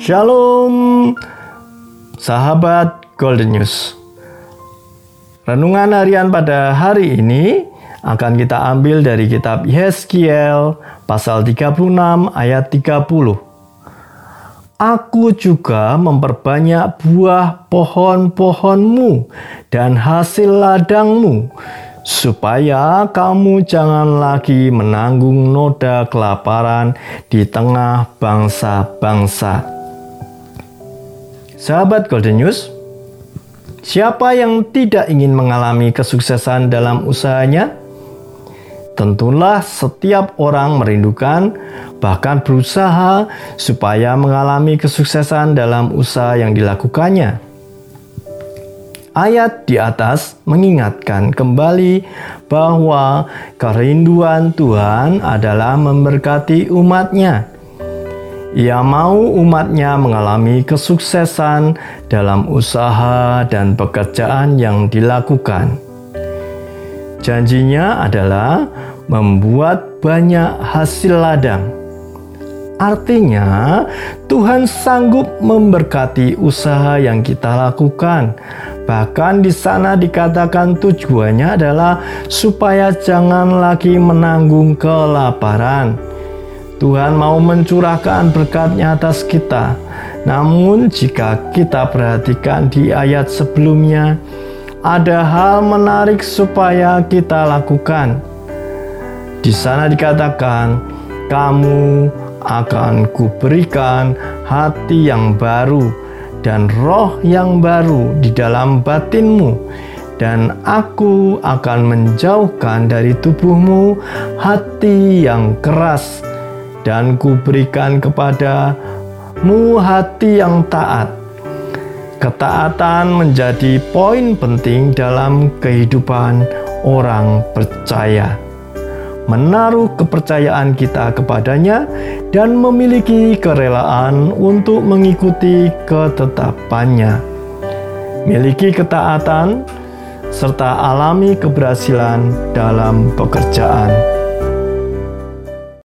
Shalom, sahabat Golden News. Renungan harian pada hari ini akan kita ambil dari kitab Yeskiel pasal 36 ayat 30. Aku juga memperbanyak buah pohon-pohonmu dan hasil ladangmu, supaya kamu jangan lagi menanggung noda kelaparan di tengah bangsa-bangsa. Sahabat Golden News, Siapa yang tidak ingin mengalami kesuksesan dalam usahanya? Tentulah setiap orang merindukan, bahkan berusaha supaya mengalami kesuksesan dalam usaha yang dilakukannya. Ayat di atas mengingatkan kembali bahwa kerinduan Tuhan adalah memberkati umatnya ia mau umatnya mengalami kesuksesan dalam usaha dan pekerjaan yang dilakukan. Janjinya adalah membuat banyak hasil ladang. Artinya, Tuhan sanggup memberkati usaha yang kita lakukan. Bahkan di sana dikatakan tujuannya adalah supaya jangan lagi menanggung kelaparan Tuhan mau mencurahkan berkatnya atas kita. Namun jika kita perhatikan di ayat sebelumnya, ada hal menarik supaya kita lakukan. Di sana dikatakan, kamu akan kuberikan hati yang baru dan roh yang baru di dalam batinmu dan aku akan menjauhkan dari tubuhmu hati yang keras dan kuberikan kepadamu hati yang taat. Ketaatan menjadi poin penting dalam kehidupan orang percaya. Menaruh kepercayaan kita kepadanya dan memiliki kerelaan untuk mengikuti ketetapannya. Miliki ketaatan serta alami keberhasilan dalam pekerjaan.